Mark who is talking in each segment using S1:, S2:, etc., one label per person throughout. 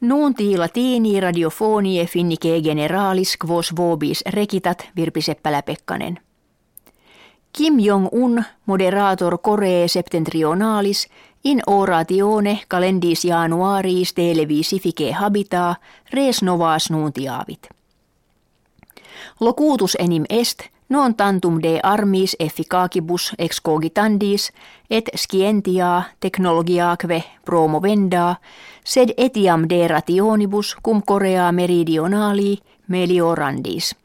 S1: Nuunti latini radiofonie finnike generalis quos vobis rekitat Virpi Seppälä-Pekkanen. Kim Jong-un moderator Koree septentrionalis in oratione calendis januaris televisifice habitaa res novas nuntiavit. Locutus enim est non tantum de armis efficacibus ex cogitandis et scientia technologiaque promovenda sed etiam de rationibus cum Korea meridionali meliorandis.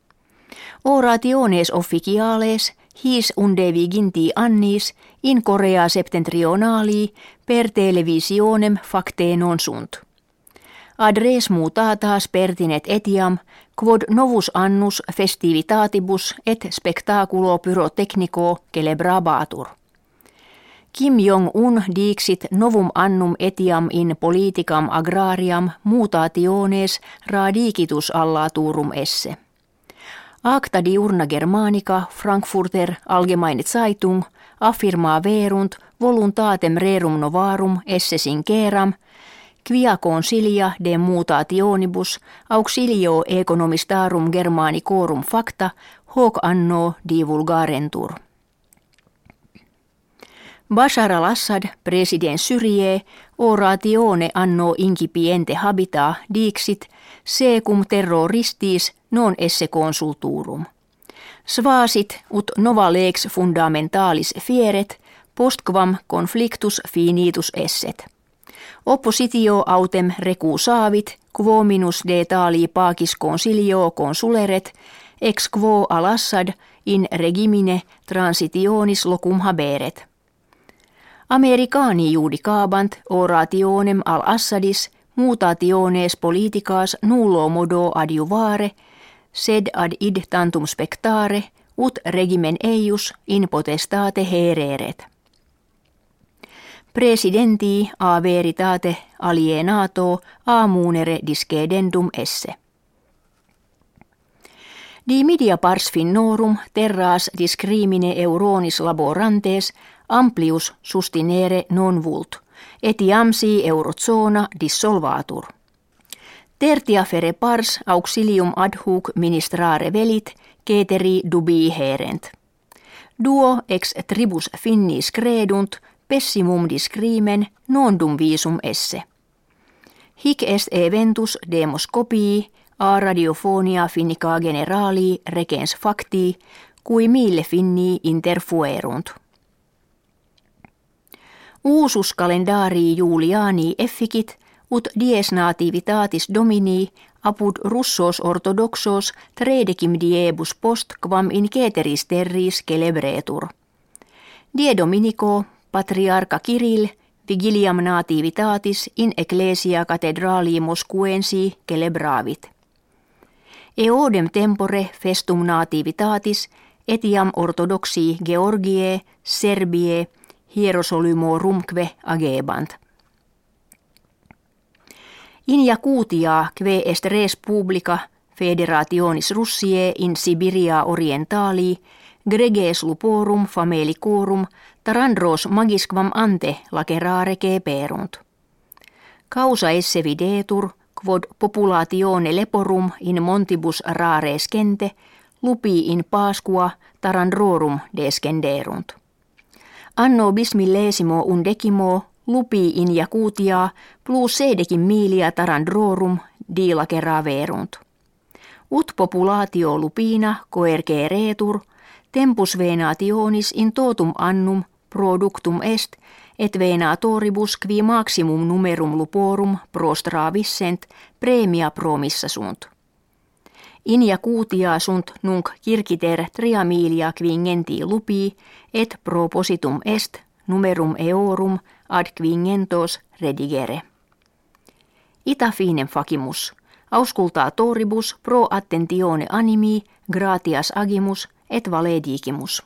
S1: Orationes officiales – his unde viginti annis in Korea septentrionali per televisionem facte non sunt. Adres mutatas pertinet etiam, quod novus annus festivitatibus et spectaculo pyrotechnico celebrabatur. Kim Jong-un dixit novum annum etiam in politicam agrariam mutationes radikitus allaturum esse. Acta diurna Germanica, Frankfurter Allgemeine Zeitung, affirmaa verunt voluntatem rerum novarum esse sinceram, quia consilia de mutationibus auxilio economistarum germanicorum facta hoc anno divulgarentur. Bashar al-Assad, president Syrie, oratione anno incipiente habita dixit, secum terroristis non esse consulturum. Svasit ut nova lex fundamentalis fieret, postquam conflictus finitus esset. Oppositio autem recusaavit, quo minus de tali pacis consilio consuleret, ex quo al-Assad in regimine transitionis locum haberet. Americani judicabant orationem al-Assadis mutationes politicas nullo modo adjuvare – sed ad id tantum spectare, ut regimen eius in potestate hereret. Presidenti a veritate alienato a munere discedendum esse. Di media pars finnorum terras discrimine euronis laborantes amplius sustinere non vult, etiam si eurozona dissolvatur. Tertia fere pars auxilium ad hoc ministrare velit, keteri dubii herent. Duo ex tribus finnis credunt, pessimum discrimen non dum visum esse. Hic est eventus demos copii, a radiofonia finnica generali regens facti, cui mille finni interfuerunt. Uusus kalendarii Juliani effikit – ut dies nativitatis domini apud russos ortodoxos tredecim diebus post quam in ceteris terris celebretur. Die Dominico, patriarca Kirill, vigiliam nativitatis in ecclesia cathedrali Moscuensi celebravit. Eodem tempore festum nativitatis etiam ortodoxi Georgie, Serbie, Hierosolymo agebant. In Jakutia kve est res publica federationis Russie in Sibiria orientali greges luporum famelicorum tarandros magisquam ante lacerare perunt. Causa esse videtur quod populatione leporum in montibus rares kente lupi in pasqua tarandrorum descenderunt. Anno bismillesimo undecimo lupi in Jakutia plus sedekin milia tarandrorum diila verunt. Ut populatio lupina coerge retur, tempus venationis in totum annum productum est, et venatoribus qui maximum numerum luporum prostra vissent premia promissa sunt. In Jakutia sunt nunc kirkiter triamilia quingenti lupi, et propositum est numerum eorum ad quingentos redigere. Ita finem facimus, auscultaa toribus pro attentione animi, gratias agimus et valedigimus.